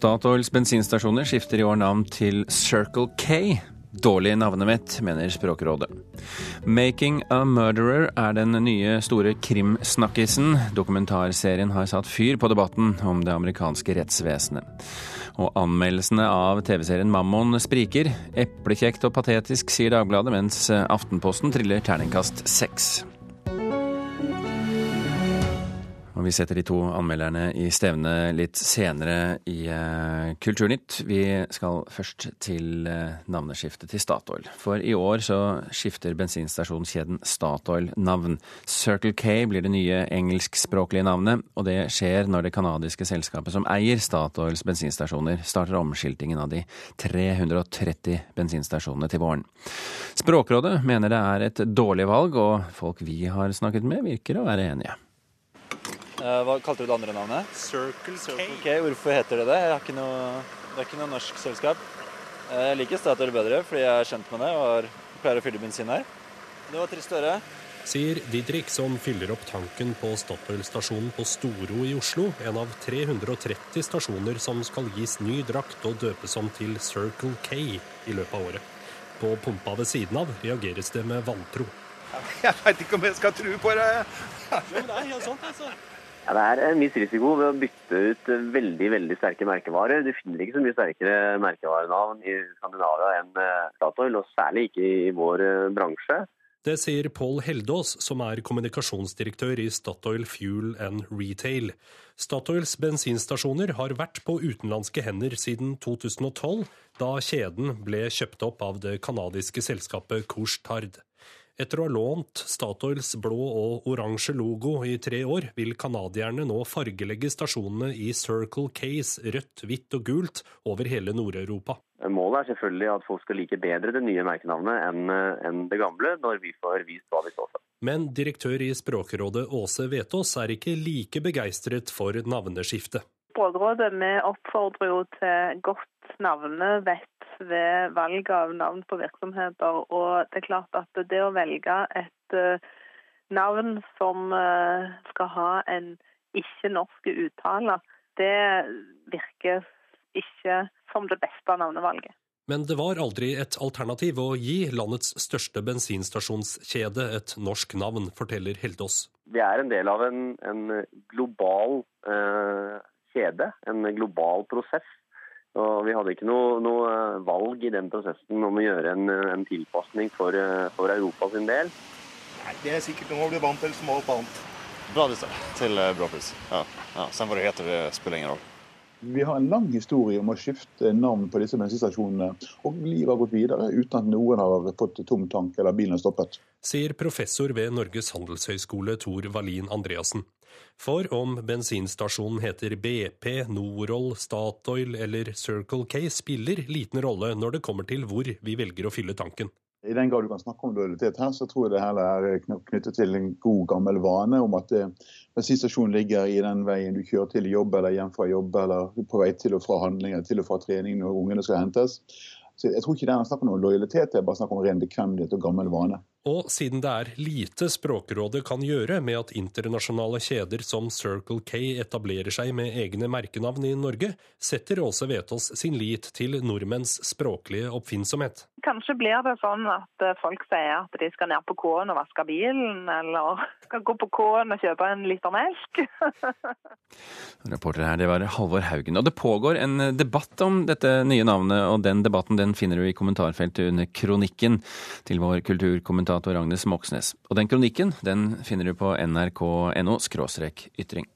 Statoils bensinstasjoner skifter i år navn til Circle K. Dårlig navnevett, mener Språkrådet. 'Making a Murderer' er den nye store krimsnakkisen. Dokumentarserien har satt fyr på debatten om det amerikanske rettsvesenet. Og anmeldelsene av TV-serien Mammon spriker. Eplekjekt og patetisk, sier Dagbladet, mens Aftenposten triller terningkast seks. Og vi setter de to anmelderne i stevne litt senere i uh, Kulturnytt. Vi skal først til uh, navneskiftet til Statoil. For i år så skifter bensinstasjonskjeden Statoil navn. Circle K blir det nye engelskspråklige navnet, og det skjer når det canadiske selskapet som eier Statoils bensinstasjoner, starter omskiltingen av de 330 bensinstasjonene til våren. Språkrådet mener det er et dårlig valg, og folk vi har snakket med, virker å være enige. Uh, hva kalte du det andre navnet? Circle, Circle K. Hvorfor heter det det? Ikke noe, det er ikke noe norsk selskap. Uh, jeg liker Statoil bedre fordi jeg er kjent med det og har, pleier å fylle bensin her. Det var trist å høre. Sier Didrik, som fyller opp tanken på Statoil-stasjonen på Storo i Oslo. En av 330 stasjoner som skal gis ny drakt og døpes om til Circle K i løpet av året. På pumpa ved siden av reageres det med vantro. Jeg veit ikke om jeg skal tro på det. jo, det er helt sant, altså. Ja, det er en viss risiko ved å bytte ut veldig veldig sterke merkevarer. Du finner ikke så mye sterkere merkevarenavn i Skandinavia enn eh, Statoil, og særlig ikke i vår eh, bransje. Det sier Pål Heldås, som er kommunikasjonsdirektør i Statoil Fuel and Retail. Statoils bensinstasjoner har vært på utenlandske hender siden 2012, da kjeden ble kjøpt opp av det canadiske selskapet Couche-Tard. Etter å ha lånt Statoils blå og oransje logo i tre år, vil canadierne nå fargelegge stasjonene i Circle Case rødt, hvitt og gult over hele Nord-Europa. Målet er selvfølgelig at folk skal like bedre det nye merkenavnet enn det gamle, når vi får vist hva vi står for. Men direktør i Språkrådet Åse Vetås er ikke like begeistret for navneskiftet. Språkrådet vi oppfordrer jo til godt navnevett ved valg av navn på virksomheter. Og det er klart at det å velge et eh, navn som eh, skal ha en ikke-norsk uttale, det virker ikke som det beste navnevalget. Men det var aldri et alternativ å gi landets største bensinstasjonskjede et norsk navn, forteller Heldås. Vi er en del av en, en global eh, kjede, en global prosess. Og vi hadde ikke noe, noe, valg i den prosessen om å gjøre en, en tilpasning for, for Europa sin del. Nei, Det er sikkert noe å bli vant til som alt annet. Bra liste til eh, bra pris. Ja. ja. Sen hva det heter, det spiller ingen rolle. Vi har en lang historie om å skifte navn på disse bensinstasjonene, og livet har gått videre uten at noen har fått tom tank eller bilen har stoppet. Sier professor ved Norges handelshøyskole Tor Wallin Andreassen. For om bensinstasjonen heter BP, Norol, Statoil eller Circle K, spiller liten rolle når det kommer til hvor vi velger å fylle tanken. I den grad du kan snakke om lojalitet her, så tror jeg det heller er knyttet til en god gammel vane om at eh, bensinstasjonen ligger i den veien du kjører til jobb eller hjem fra jobb, eller på vei til og fra handlinger, til og fra trening når ungene skal hentes. Så jeg tror ikke det er snakk om noe lojalitet, det er bare snakk om ren bekvemmelighet og gammel vane. Og siden det er lite Språkrådet kan gjøre med at internasjonale kjeder som Circle K etablerer seg med egne merkenavn i Norge, setter Åse Vetås sin lit til nordmenns språklige oppfinnsomhet. Kanskje blir det sånn at eh, folk sier at de skal ned på K-en og vaske bilen, eller skal gå på K-en og kjøpe en liter melk. Reporter her, det var Halvor Haugen. Og det pågår en debatt om dette nye navnet, og den debatten den finner du i kommentarfeltet under kronikken til vår kulturkommentator kommentator Agnes Moxnes. Og den kronikken den finner du på nrk.no ytring.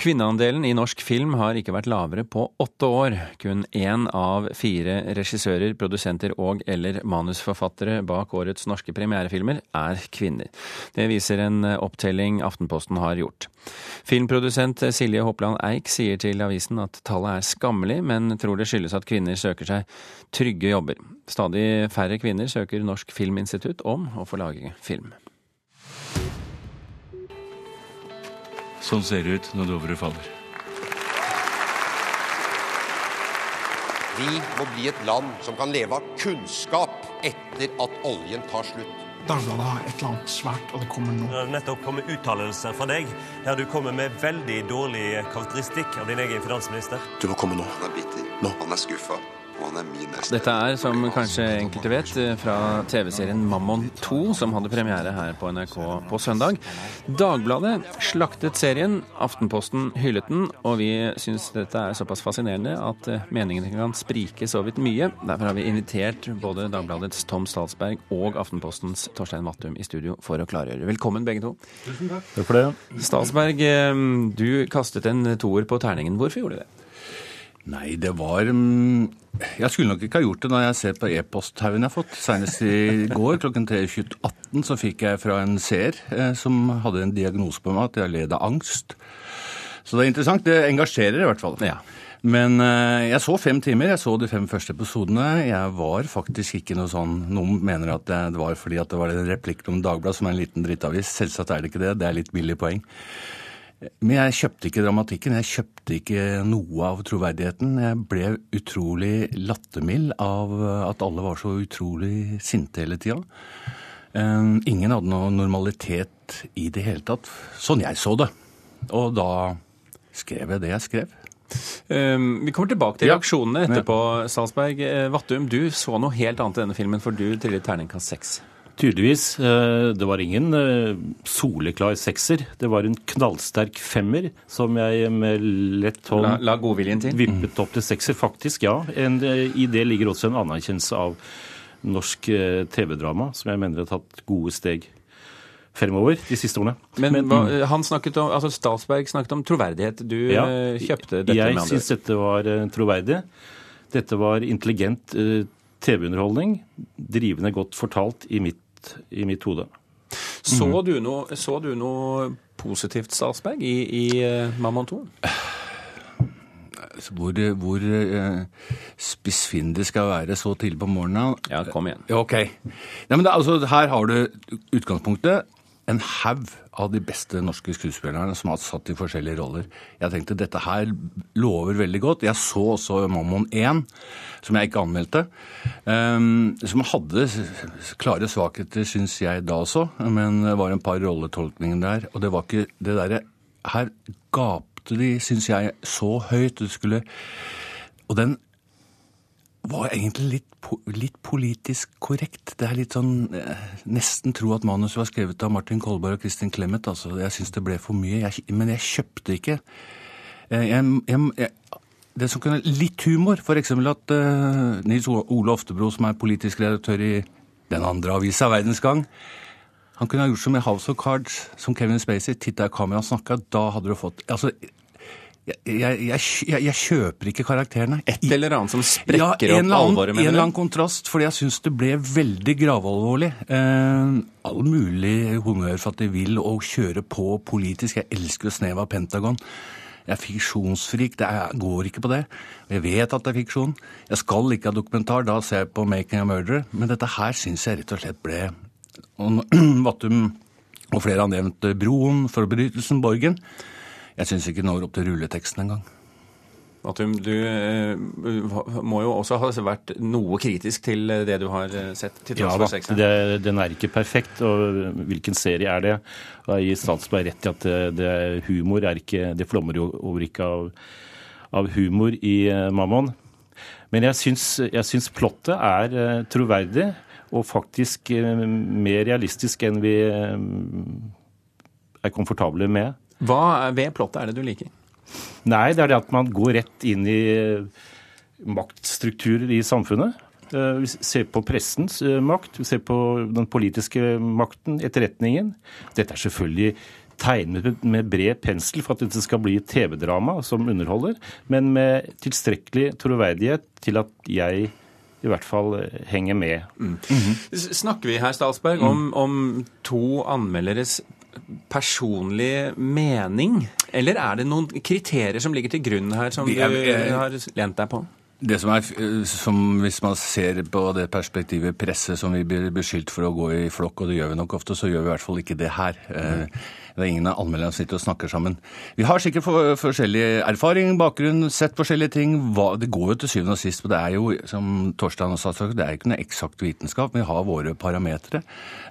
Kvinneandelen i norsk film har ikke vært lavere på åtte år. Kun én av fire regissører, produsenter og- eller manusforfattere bak årets norske premierefilmer er kvinner. Det viser en opptelling Aftenposten har gjort. Filmprodusent Silje Hopland Eik sier til avisen at tallet er skammelig, men tror det skyldes at kvinner søker seg trygge jobber. Stadig færre kvinner søker Norsk Filminstitutt om å få lage film. Sånn ser det ut når Dovre faller. Vi må bli et land som kan leve av kunnskap etter at oljen tar slutt. Dagbladet har et eller annet svært, og det kommer nå. Det har nettopp kommet uttalelser fra deg der du kommer med veldig dårlig karakteristikk av din egen finansminister. Du må komme nå. Han er bitter. Nå. Han er skuffa. Og han er min neste. Dette er, som kanskje enkelte vet, fra TV-serien Mammon 2, som hadde premiere her på NRK på søndag. Dagbladet slaktet serien, Aftenposten hyllet den, og vi syns dette er såpass fascinerende at eh, meningene kan sprike så vidt mye. Derfor har vi invitert både Dagbladets Tom Statsberg og Aftenpostens Torstein Mattum i studio for å klargjøre. Velkommen begge to. Tusen takk. Takk for det. Stalsberg, eh, du kastet en toer på terningen. Hvorfor gjorde du det? Nei, det var mm, Jeg skulle nok ikke ha gjort det når jeg ser på e-posthaugen jeg har fått. Senest i går klokken 3.18 så fikk jeg fra en seer eh, som hadde en diagnose på meg at jeg led av angst. Så det er interessant. Det engasjerer i hvert fall. Ja. Men eh, jeg så fem timer. Jeg så de fem første episodene. Jeg var faktisk ikke noe sånn Noen mener at det, det var fordi at det var en replikk om Dagbladet, som er en liten drittavis. Selvsagt er det ikke det. Det er litt billig poeng. Men jeg kjøpte ikke dramatikken, jeg kjøpte ikke noe av troverdigheten. Jeg ble utrolig lattermild av at alle var så utrolig sinte hele tida. Ingen hadde noe normalitet i det hele tatt, sånn jeg så det. Og da skrev jeg det jeg skrev. Um, vi kommer tilbake til reaksjonene etterpå, Salsberg. Vattum, du så noe helt annet i denne filmen, for du trillet terningkast seks. Tydeligvis. Det var ingen soleklar sekser. Det var en knallsterk femmer som jeg med lett hånd La, la godviljen til. vippet opp til sekser. Faktisk, ja. En, I det ligger også en anerkjennelse av norsk TV-drama, som jeg mener har tatt gode steg fremover de siste årene. Men, Men hva, han snakket om, altså Statsberg snakket om troverdighet. Du ja, kjøpte dette jeg syns dette var troverdig. Dette var intelligent TV-underholdning. Drivende godt fortalt i mitt i mitt hode. Så, mm. du noe, så du noe positivt, Statsberg, i, i uh, Mammon 2? Hvor, hvor spissfindig skal være så tidlig på morgenen Ja, kom igjen. Ok. Ja, men det, altså, her har du utgangspunktet. En haug av de beste norske skuespillerne som har satt i forskjellige roller. Jeg tenkte dette her lover veldig godt. Jeg så også Mammon 1, som jeg ikke anmeldte. Um, som hadde klare svakheter, syns jeg da også, men det var en par rolletolkninger der. Og det var ikke det derre Her gapte de, syns jeg, så høyt. Det skulle Og den var egentlig litt, litt, politisk korrekt. Det er litt sånn Nesten tro at manuset var skrevet av Martin Kolberg og Kristin Clemet. Altså, jeg syns det ble for mye. Jeg, men jeg kjøpte ikke. Jeg, jeg, det som kunne Litt humor. F.eks. at uh, Nils Ole Oftebro, som er politisk redaktør i den andre avisa, Verdens Gang, han kunne ha gjort som i House of Cards, som Kevin Spacey. Titta i kameraet og snakka. Da hadde du fått altså, jeg, jeg, jeg, kjøper ikke karakterene. Et eller annet som sprekker ja, opp alvoret? En eller annen kontrast, fordi jeg syns det ble veldig gravalvorlig. Eh, all mulig honnør for at de vil å kjøre på politisk. Jeg elsker jo snev av Pentagon. Jeg er fiksjonsfrik. Det er, går ikke på det. Jeg vet at det er fiksjon. Jeg skal ikke ha dokumentar. Da ser jeg på 'Making a Murderer'. Men dette her syns jeg rett og slett ble Vattum og flere har nevnt Broen, forbrytelsen, Borgen. Jeg syns ikke når opp til rulleteksten engang. Atum, du eh, må jo også ha vært noe kritisk til det du har eh, sett? til Ja da, det, den er ikke perfekt. Og hvilken serie er det? Jeg gir Statsberg rett i at det, det, humor er ikke Det flommer jo over ikke av, av humor i uh, Mammon. Men jeg syns, jeg syns plottet er troverdig og faktisk mer realistisk enn vi er komfortable med. Hva ved plottet er det du liker? Nei, det er det at man går rett inn i eh, maktstrukturer i samfunnet. Eh, vi ser på pressens eh, makt, vi ser på den politiske makten, etterretningen. Dette er selvfølgelig tegnet med bred pensel for at dette skal bli et TV-drama som underholder, men med tilstrekkelig troverdighet til at jeg i hvert fall henger med. Mm. Mm -hmm. Snakker vi her, Stalsberg, om, om to anmelderes personlig mening, eller er det noen kriterier som ligger til grunn her, som du har lent deg på? Det som er, som Hvis man ser på det perspektivet presse som vi blir beskyldt for å gå i flokk, og det gjør vi nok ofte, så gjør vi i hvert fall ikke det her. Mm. Det er ingen av anmelderne som sitter og snakker sammen. Vi har sikkert for, forskjellig erfaring, bakgrunn, sett forskjellige ting. Hva, det går jo til syvende og sist, og det er jo, som Torstein har sagt, det er ikke noe eksakt vitenskap. Vi har våre parametere.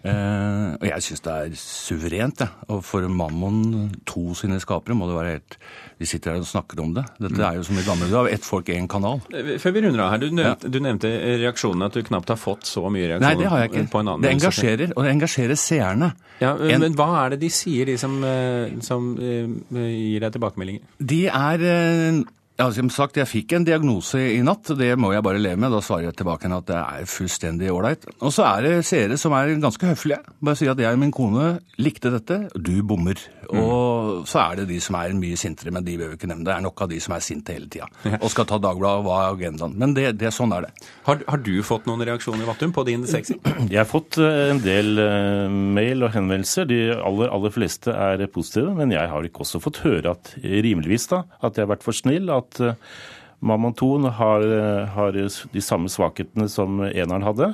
Eh, og jeg syns det er suverent, jeg. Og for Mammon to sine skapere må det være helt Vi sitter her og snakker om det. Dette er jo som i gamle dager. Ett folk, én kanal. Før vi runder av her, du nevnte, ja. du nevnte reaksjonene, at du knapt har fått så mye reaksjoner Nei, det har jeg ikke. på en annen Det engasjerer, og det engasjerer seerne. Ja, men hva er det de sier, de som, eh, som gir deg tilbakemeldinger? De er eh, ja, som sagt, Jeg fikk en diagnose i natt, det må jeg bare leve med. Da svarer jeg tilbake at det er fullstendig ålreit. Og så er det seere som er ganske høflige. Bare sier at jeg og min kone likte dette, du bommer. Mm. Og så er det de som er mye sintere, men de behøver ikke nevne det. Det er nok av de som er sinte hele tida og skal ta Dagbladet og hva er agendaen. Men det, det, sånn er det. Har, har, du fått noen reaksjoner, Vattum, på din sexy? Jeg har fått eh, en del uh, mail og henvendelser. De aller, aller fleste er positive. Men jeg har ikke også fått høre at rimeligvis da, at jeg har vært for snill. at at eh, Mammon 2 har, eh, har, de samme svakhetene som eneren hadde.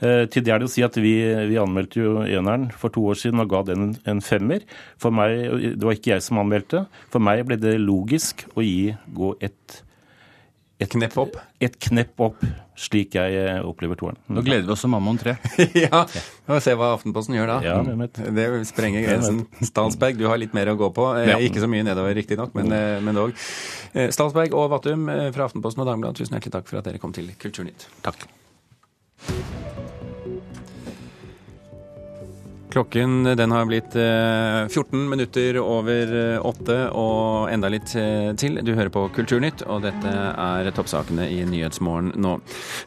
Eh, til det er det å si at vi, vi, anmeldte jo eneren for to år siden og ga den en femmer. For meg, Det var ikke jeg som anmeldte. For meg ble det logisk å gi gå et et knepp opp? Et knepp opp, slik jeg eh, opplever toeren. Nå gleder vi oss til Mammon 3. ja, vi får se hva Aftenposten gjør da. Ja, det sprenger grensen. Stalsberg, du har litt mer å gå på. Eh, ja. Ikke så mye nedover, riktignok, men, eh, men dog. Stalsberg og Vattum fra Aftenposten og Dagbladet, tusen hjertelig takk for at dere kom til Kulturnytt. Takk. Klokken den har blitt 14 eh, minutter over eh, åtte og enda litt eh, til. Du hører på Kulturnytt, og dette er toppsakene i Nyhetsmorgen nå.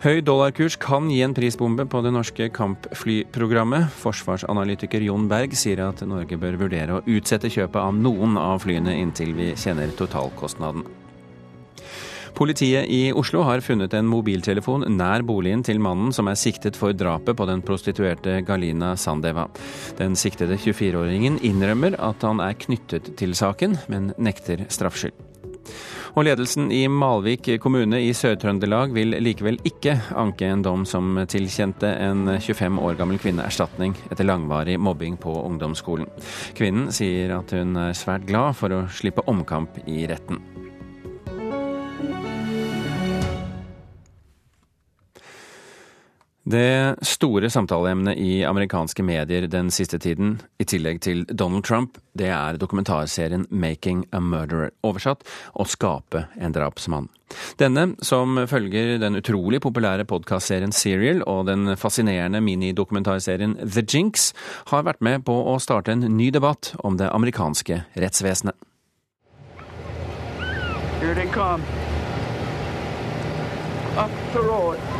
Høy dollarkurs kan gi en prisbombe på det norske kampflyprogrammet. Forsvarsanalytiker Jon Berg sier at Norge bør vurdere å utsette kjøpet av noen av flyene inntil vi kjenner totalkostnaden. Politiet i Oslo har funnet en mobiltelefon nær boligen til mannen som er siktet for drapet på den prostituerte Galina Sandeva. Den siktede 24-åringen innrømmer at han er knyttet til saken, men nekter straffskyld. Og ledelsen i Malvik kommune i Sør-Trøndelag vil likevel ikke anke en dom som tilkjente en 25 år gammel kvinne erstatning etter langvarig mobbing på ungdomsskolen. Kvinnen sier at hun er svært glad for å slippe omkamp i retten. Det store samtaleemnet i amerikanske medier den siste tiden, i tillegg til Donald Trump, det er dokumentarserien 'Making a Murderer', oversatt 'Å skape en drapsmann'. Denne, som følger den utrolig populære podkastserien Serial og den fascinerende minidokumentarserien The Jinx, har vært med på å starte en ny debatt om det amerikanske rettsvesenet. Here they come. Up the road.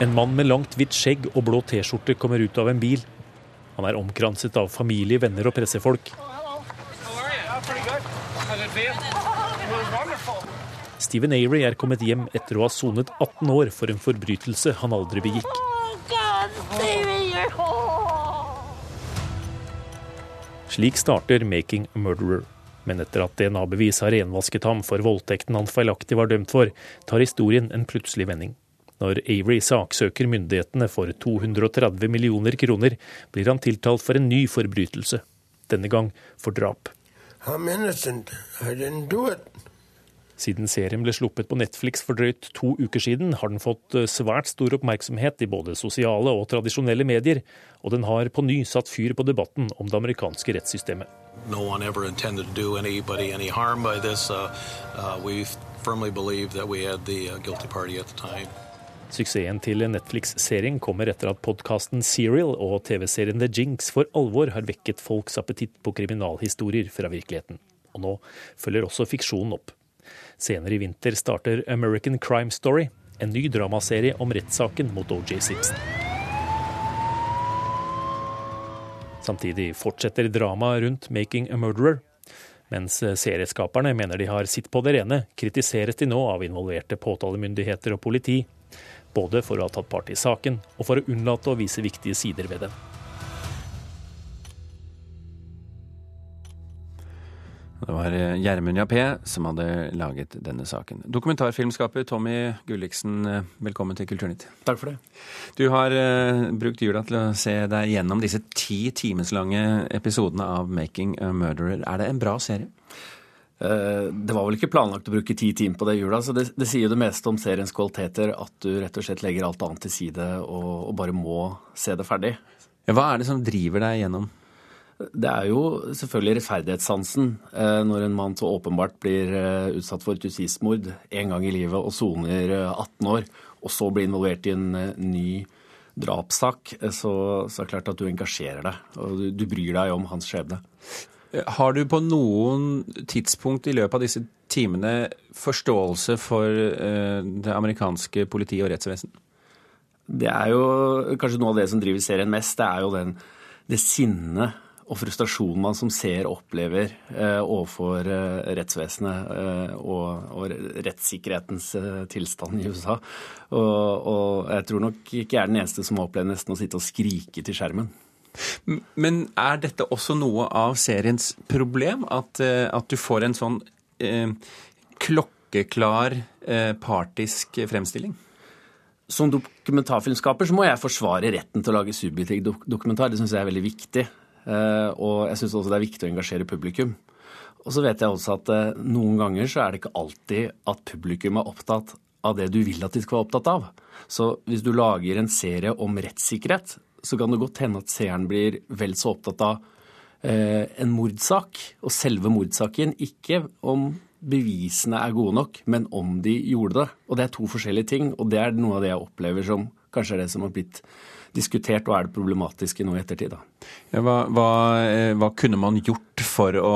En mann med langt, hvitt skjegg og blå T-skjorte kommer ut av en bil. Han er omkranset av familie, venner og pressefolk. Stephen Avery er kommet hjem etter å ha sonet 18 år for en forbrytelse han aldri begikk. Slik starter 'Making a Murderer'. Men etter at DNA-bevis har renvasket ham for voldtekten han feilaktig var dømt for, tar historien en plutselig vending. Når Avery saksøker myndighetene for 230 millioner kroner, blir han tiltalt for en ny forbrytelse. Denne gang for drap. I'm innocent. I didn't do it. Siden serien ble sluppet på Netflix for drøyt to uker siden, har den fått eh, svært stor oppmerksomhet i både sosiale og tradisjonelle medier, og den har på ny satt fyr på debatten om det amerikanske rettssystemet. No one ever intended to do anybody any harm by this. Uh, uh, we firmly believe that we had the uh, guilty party at the time. Suksessen til Netflix-serien kommer etter at podkasten Serial og TV-serien The Jinx for alvor har vekket folks appetitt på kriminalhistorier fra virkeligheten. Og nå følger også fiksjonen opp. Senere i vinter starter American Crime Story, en ny dramaserie om rettssaken mot OJ Simpson. Samtidig fortsetter dramaet rundt 'Making a Murderer'. Mens serieskaperne mener de har sitt på det rene, kritiseres de nå av involverte påtalemyndigheter og politi. Både for å ha tatt part i saken, og for å unnlate å vise viktige sider ved den. Det var eh, Gjermund Jappé som hadde laget denne saken. Dokumentarfilmskaper Tommy Gulliksen, eh, velkommen til Kulturnytt. Takk for det. Du har uh, brukt jula til å se deg gjennom disse ti timeslange episodene av 'Making a Murderer'. Er det en bra serie? Det var vel ikke planlagt å bruke ti timer på det jula, så det, det sier det meste om seriens kvaliteter at du rett og slett legger alt annet til side og, og bare må se det ferdig. Hva er det som driver deg gjennom? Det er jo selvfølgelig rettferdighetssansen eh, når en mann så åpenbart blir eh, utsatt for et justismord en gang i livet og soner 18 år, og så blir involvert i en ny drapssak, så, så er det klart at du engasjerer deg. Og du, du bryr deg om hans skjebne. Har du på noen tidspunkt i løpet av disse timene forståelse for det amerikanske politiet og rettsvesen? Det er jo kanskje noe av det som driver serien mest. Det er jo den, det sinnet og frustrasjonen man som ser opplever eh, overfor eh, rettsvesenet eh, og, og, rettssikkerhetens eh, tilstand i USA. Og, og, jeg tror nok ikke jeg er den eneste som har opplevd nesten å sitte og skrike til skjermen. Men er dette også noe av seriens problem? At, eh, at du får en sånn eh, klokkeklar partisk fremstilling? Som dokumentarfilmskaper så må jeg forsvare retten til å lage subjektiv dokumentar. Det syns jeg er veldig viktig. Eh, og jeg syns også det er viktig å engasjere publikum. Og så vet jeg også at eh, noen ganger så er det ikke alltid at publikum er opptatt av det du vil at de skal være opptatt av. Så hvis du lager en serie om rettssikkerhet, så kan det godt hende at seeren blir vel så opptatt av eh, en mordsak og selve mordsaken, ikke om bevisene er gode nok, men om de gjorde det. Og det er to forskjellige ting, og det er noe av det jeg opplever som kanskje er det som har blitt diskutert, og er det problematiske nå i ettertid. Da. Ja, hva, hva, eh, hva, kunne man gjort for å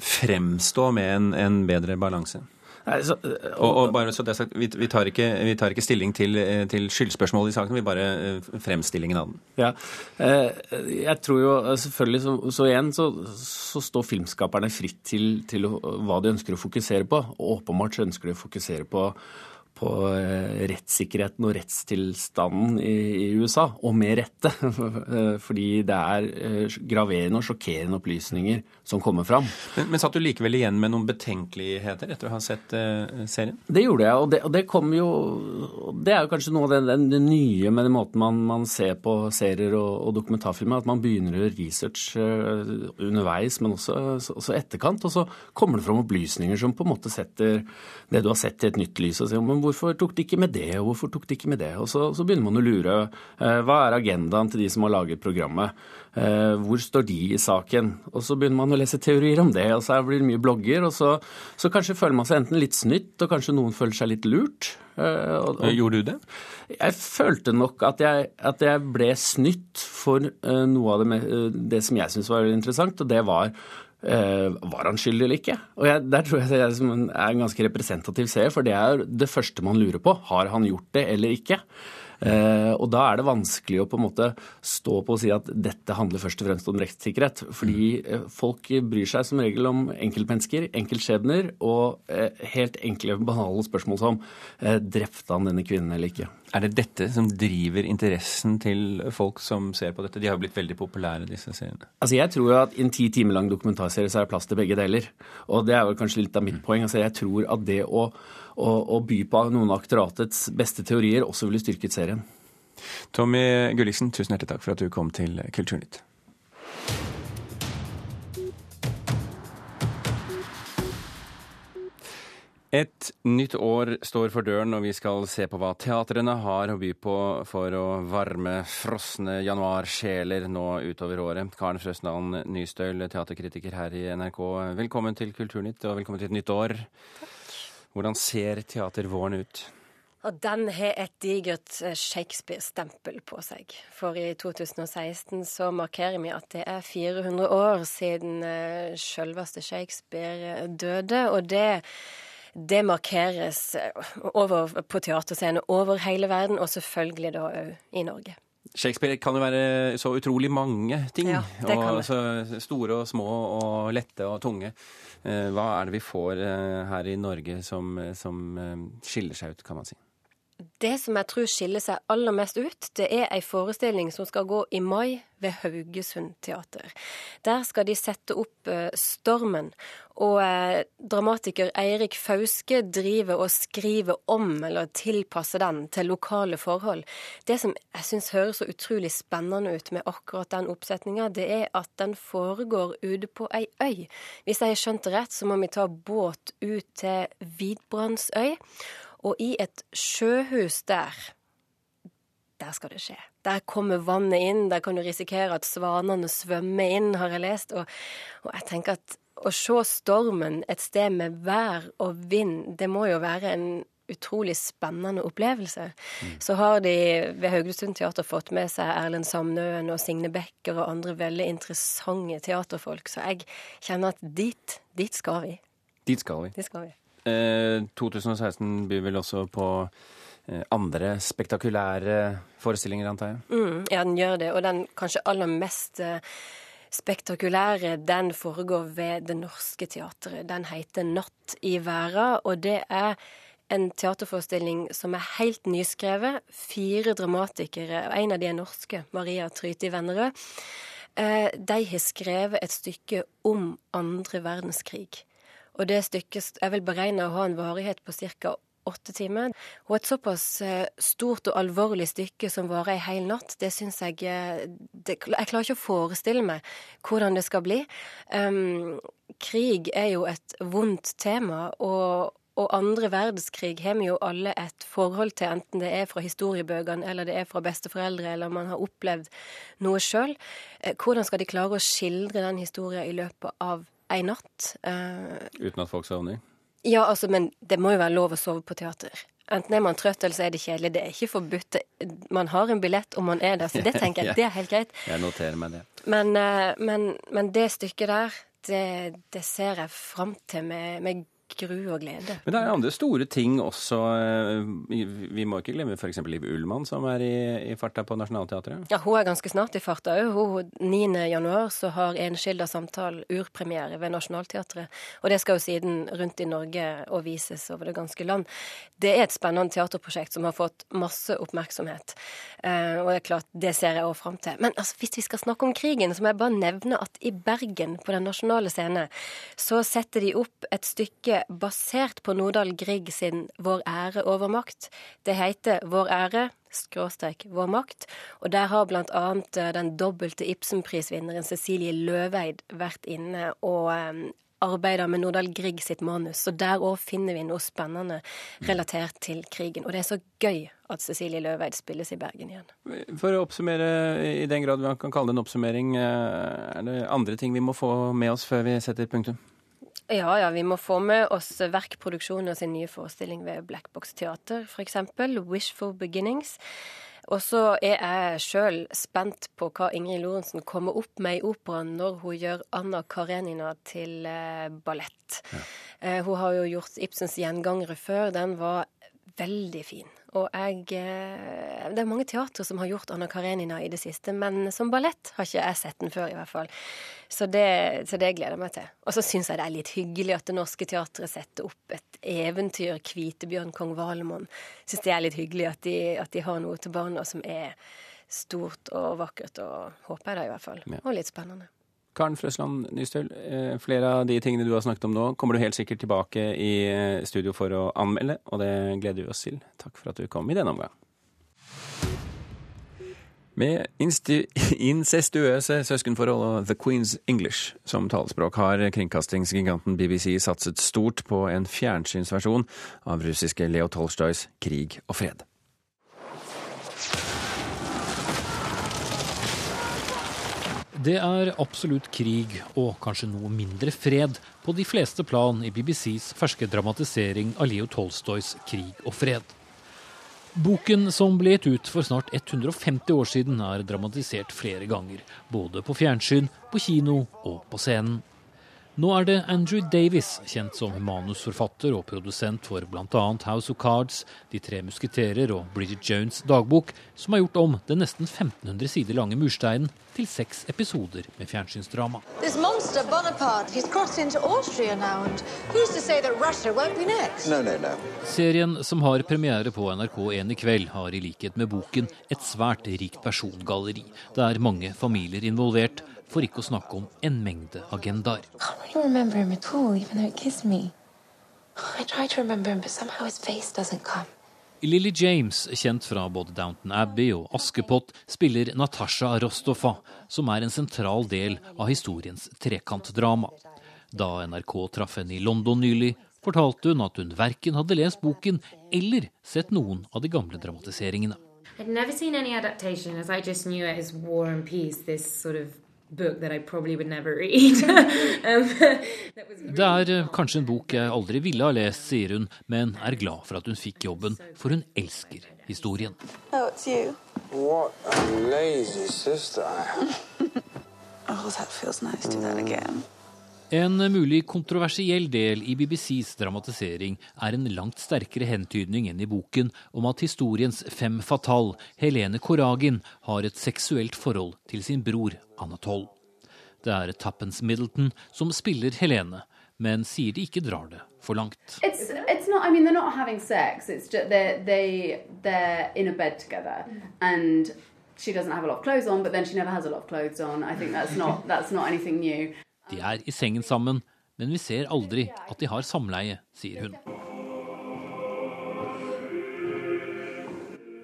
fremstå med en, en bedre balanse? Nei, så, og, og, eh, bare så det sagt, vi, vi, tar ikke, vi, tar ikke, stilling til, eh, til skyldspørsmålet i saken, vi bare fremstillingen av den. Ja, jeg tror jo selvfølgelig, Så, så igjen så, så, står filmskaperne fritt til, til hva de ønsker å fokusere på. Og åpenbart så ønsker de å fokusere på på eh, rettssikkerheten og rettstilstanden i, USA, og med rette. Fordi det er eh, graverende og sjokkerende opplysninger som kommer fram. Men, men satt du likevel igjen med noen betenkeligheter etter å ha sett uh, serien? Det gjorde jeg, og det, og det kom jo Det er jo kanskje noe av det, det, det nye med den måten man, man, ser på serier og, og dokumentarfilmer, at man begynner å research uh, underveis, men også, også, etterkant. Og så kommer det fram opplysninger som på en måte setter det du har sett, i et nytt lys. og sier, men hvorfor tok de ikke med det, og hvorfor tok de ikke med det? Og så, så begynner man å lure. Eh, hva er agendaen til de som har laget programmet? Eh, hvor står de i saken? Og så begynner man å lese teorier om det, og så blir det mye blogger. Og så, så kanskje føler man seg enten litt snytt, og kanskje noen føler seg litt lurt. Eh, og, og, Gjorde du det? Jeg følte nok at jeg, at jeg ble snytt for noe av det, det som jeg syntes var interessant, og det var var han skyldig eller ikke? Og jeg, Der tror jeg det er en ganske representativ seer, for det er det første man lurer på. Har han gjort det eller ikke? Uh, og da er det vanskelig å på en måte stå på og si at dette handler først og fremst om rettssikkerhet. Fordi uh, folk bryr seg som regel om enkeltmennesker, enkeltskjebner og helt enkle, banale spørsmål som drepte han denne kvinnen eller ikke. Er det dette som driver interessen til folk som ser på dette? De har jo blitt veldig populære, disse seriene. Altså Jeg tror at i en ti timer lang dokumentarserie så er det plass til begge deler. Og det er vel kanskje litt av mitt poeng. Altså Jeg tror at det å, å, å by på noen av aktoratets beste teorier også ville styrket serien. Tommy Gulliksen, tusen hjertelig takk for at du kom til Kulturnytt. Et nytt år står for døren, og vi skal se på hva teatrene har å by på for å varme frosne januarsjeler nå utover året. Karen Frøsland Nystøl, teaterkritiker her i NRK, velkommen til Kulturnytt og velkommen til et nytt år. Hvordan ser teatervåren ut? Og den har et digert eh, Shakespeare-stempel på seg. For i 2016 så markerer vi at det er 400 år siden eh, selveste Shakespeare døde. Og det det markeres eh, over, på teaterscener over hele verden, og selvfølgelig da òg i Norge. Shakespeare kan jo være så utrolig mange ting. Ja. Og store og små og lette og tunge. Eh, hva er det vi får eh, her i Norge som, som skiller seg ut, kan man si? Det som jeg tror skiller seg aller mest ut, det er ei forestilling som skal gå i mai ved Haugesund teater. Der skal de sette opp uh, Stormen, og eh, dramatiker Eirik Fauske driver og skriver om, eller tilpasser den, til lokale forhold. Det som jeg syns høres så utrolig spennende ut med akkurat den oppsetninga, det er at den foregår ute på ei øy. Hvis jeg har skjønt det rett, så må vi ta båt ut til Vidbrandsøy. Og i et sjøhus der, der skal det skje. Der kommer vannet inn, der kan du risikere at svanene svømmer inn, har jeg lest. Og, og jeg tenker at å se stormen et sted med vær og vind, det må jo være en utrolig spennende opplevelse. Mm. Så har de ved Haugesund Teater fått med seg Erlend Samnøen og Signe Becker og andre veldig interessante teaterfolk, så jeg kjenner at dit, dit skal vi. Dit skal vi. Dit skal vi. Eh, 2016 byr vel også på eh, andre spektakulære forestillinger, antar jeg? Mm, ja, den gjør det. Og den kanskje aller mest eh, spektakulære, den foregår ved Det Norske Teatret. Den heter Natt i verda, og det er en teaterforestilling som er helt nyskrevet. Fire dramatikere, og en av de er norske, Maria Tryti Vennerød. Eh, de har skrevet et stykke om andre verdenskrig. Og det stykket jeg vil beregne å ha en varighet på ca. åtte timer. Og et såpass eh, stort og alvorlig stykke som varer ei hel natt, det syns jeg eh, det, Jeg klarer ikke å forestille meg hvordan det skal bli. Um, krig er jo et vondt tema, og, og andre verdenskrig har vi jo alle et forhold til, enten det er fra historiebøkene, eller det er fra besteforeldre, eller man har opplevd noe sjøl. Eh, hvordan skal de klare å skildre den historien i løpet av ei natt. Uh, Uten at folk sovner? Ja, altså, men det må jo være lov å sove på teater. Enten er man trøtt, eller så er det kjedelig. Det er ikke forbudt. Man har en billett, og man er der. Så det tenker jeg, det er helt greit. Jeg noterer meg det. Men, uh, men, men det stykket der, det, det, ser jeg fram til med, med gru og glede. Men det er andre store ting også. Eh, vi må ikke glemme f.eks. Liv Ullmann, som er i, i farta på Nationaltheatret. Ja, hun er ganske snart i farta òg. 9. januar så har Enskilda samtale urpremiere ved Nationaltheatret. Og det skal jo siden rundt i Norge og vises over det ganske land. Det er et spennende teaterprosjekt som har fått masse oppmerksomhet. Uh, og det er klart, det ser jeg òg fram til. Men altså, hvis vi skal snakke om krigen, så må jeg bare nevne at i Bergen, på Den nasjonale scene, så setter de opp et stykke basert på Nordahl Grieg sin Vår ære over makt. Det heter Vår ære skråstrek Vår makt, og der har annet eh, den dobbelte Ibsenprisvinneren Cecilie Løveid vært inne og um, arbeider med Nordahl Grieg sitt manus, så der òg finner vi noe spennende relatert til krigen. Og det er så gøy at Cecilie Løveid spilles i Bergen igjen. For å oppsummere, i den grad vi kan kalle det en oppsummering, eh, er det andre ting vi må få med oss før vi setter punktum? Ja, ja, vi må få med oss verkproduksjonen og sin nye forestilling ved Black Box Teater, f.eks. Wishful Beginnings. Og så er jeg sjøl spent på hva Ingrid Lorentzen kommer opp med i operaen når hun gjør Anna Karenina til eh, ballett. Ja. Eh, hun har jo gjort Ibsens gjengangere før. Den var veldig fin. Og jeg eh, Det er mange teatre som har gjort Anna Karenina i det siste, men som ballett har ikke jeg sett den før, i hvert fall. Så det, så det gleder jeg meg til. Og så syns jeg det er litt hyggelig at Det Norske Teatret setter opp et eventyr, 'Kvitebjørn kong Valemon'. Syns det er litt hyggelig at de, at de har noe til barna som er stort og vakkert, og håper jeg da i hvert fall. Og litt spennende. Karen Frøsland Nystøl, eh, flere av de tingene du har snakket om nå, kommer du helt sikkert tilbake i eh, studio for å anmelde, og det gleder vi oss til. Takk for at du kom i denne omgang. Med incestuøse søskenforhold og The Queen's English som talespråk har kringkastingsgiganten BBC satset stort på en fjernsynsversjon av russiske Leo Tolstojs Krig og fred. Det er absolutt krig, og kanskje noe mindre fred, på de fleste plan i BBCs ferske dramatisering av Leo Tolstojs Krig og fred. Boken som ble gitt ut for snart 150 år siden, er dramatisert flere ganger. Både på fjernsyn, på kino og på scenen. Nå er det Andrew Davis, kjent som manusforfatter og produsent for bl.a. House of Cards, De tre musketerer og Bridget Jones' dagbok, som har gjort om den nesten 1500 sider lange mursteinen til seks episoder med fjernsynsdrama. Monster Bonaparte, he's crossed into Austria now, and who's to say that Russia won't be next? No, no, no. Serien som har premiere på NRK1 i kveld, har i likhet med boken et svært rikt persongalleri. Det er mange familier involvert, for ikke å snakke om en mengde agendaer. I try to remember him, but somehow his face doesn't come. Lily James, kjent fra både Downton Abbey og Askepott, spiller Natasha Rostoffa, som er en sentral del av historiens trekantdrama. Da NRK traff henne i London nylig, fortalte hun at hun verken hadde lest boken eller sett noen av de gamle dramatiseringene. I'd never seen any adaptation, as I just knew it as War and Peace, this sort book that I probably would never read. um, that was Det er eh, kanskje en bok jeg aldri ville ha lest, sier hun, men er glad for at hun fikk jobben, for hun elsker historien. Oh, it's you. What a lazy sister I am. Oh, that feels nice. Do that again. En mulig kontroversiell del i BBCs dramatisering er en langt sterkere hentydning enn i boken om at historiens fem fatal, Helene Koragin, har et seksuelt forhold til sin bror Anatol. Det er Tappens Middleton som spiller Helene, men sier de ikke drar det for langt. It's it's not. I mean, they're not having sex. It's just they they they're in a bed together, and she doesn't have a lot of clothes on, but then she never has a lot of clothes on. I think that's not that's not anything new. De er i sengen sammen, men vi ser aldri at de har samleie, sier hun.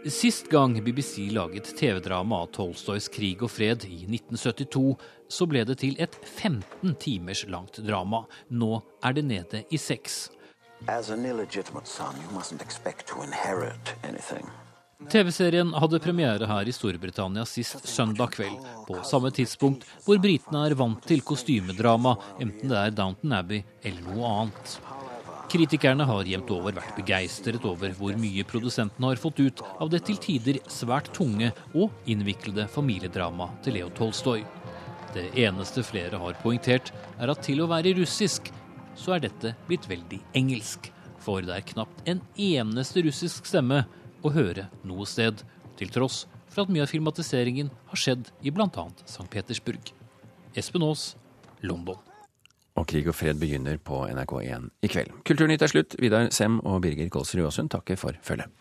Sist gang BBC laget TV-drama av Tolstoys 'Krig og fred' i 1972, så ble det til et 15 timers langt drama. Nå er det nede i seks. As an illegitimate son, you mustn't expect to. TV-serien hadde premiere her i Storbritannia sist søndag kveld, på samme tidspunkt hvor britene er vant til kostymedrama, enten det er Downton Abbey eller noe annet. Kritikerne har jevnt over vært begeistret over hvor mye produsentene har fått ut av det til tider svært tunge og innviklede familiedramaet til Leo Tolstoy. Det eneste flere har poengtert, er at til å være russisk, så er dette blitt veldig engelsk. For det er knapt en eneste russisk stemme å høre noe sted, til tross for at mye av filmatiseringen har skjedd i bl.a. St. Petersburg. Espen Aas, London. Og Krig og fred begynner på NRK1 i kveld. Kulturnytt er slutt. Vidar Sem og Birger Kolsrud Aasund takker for følget.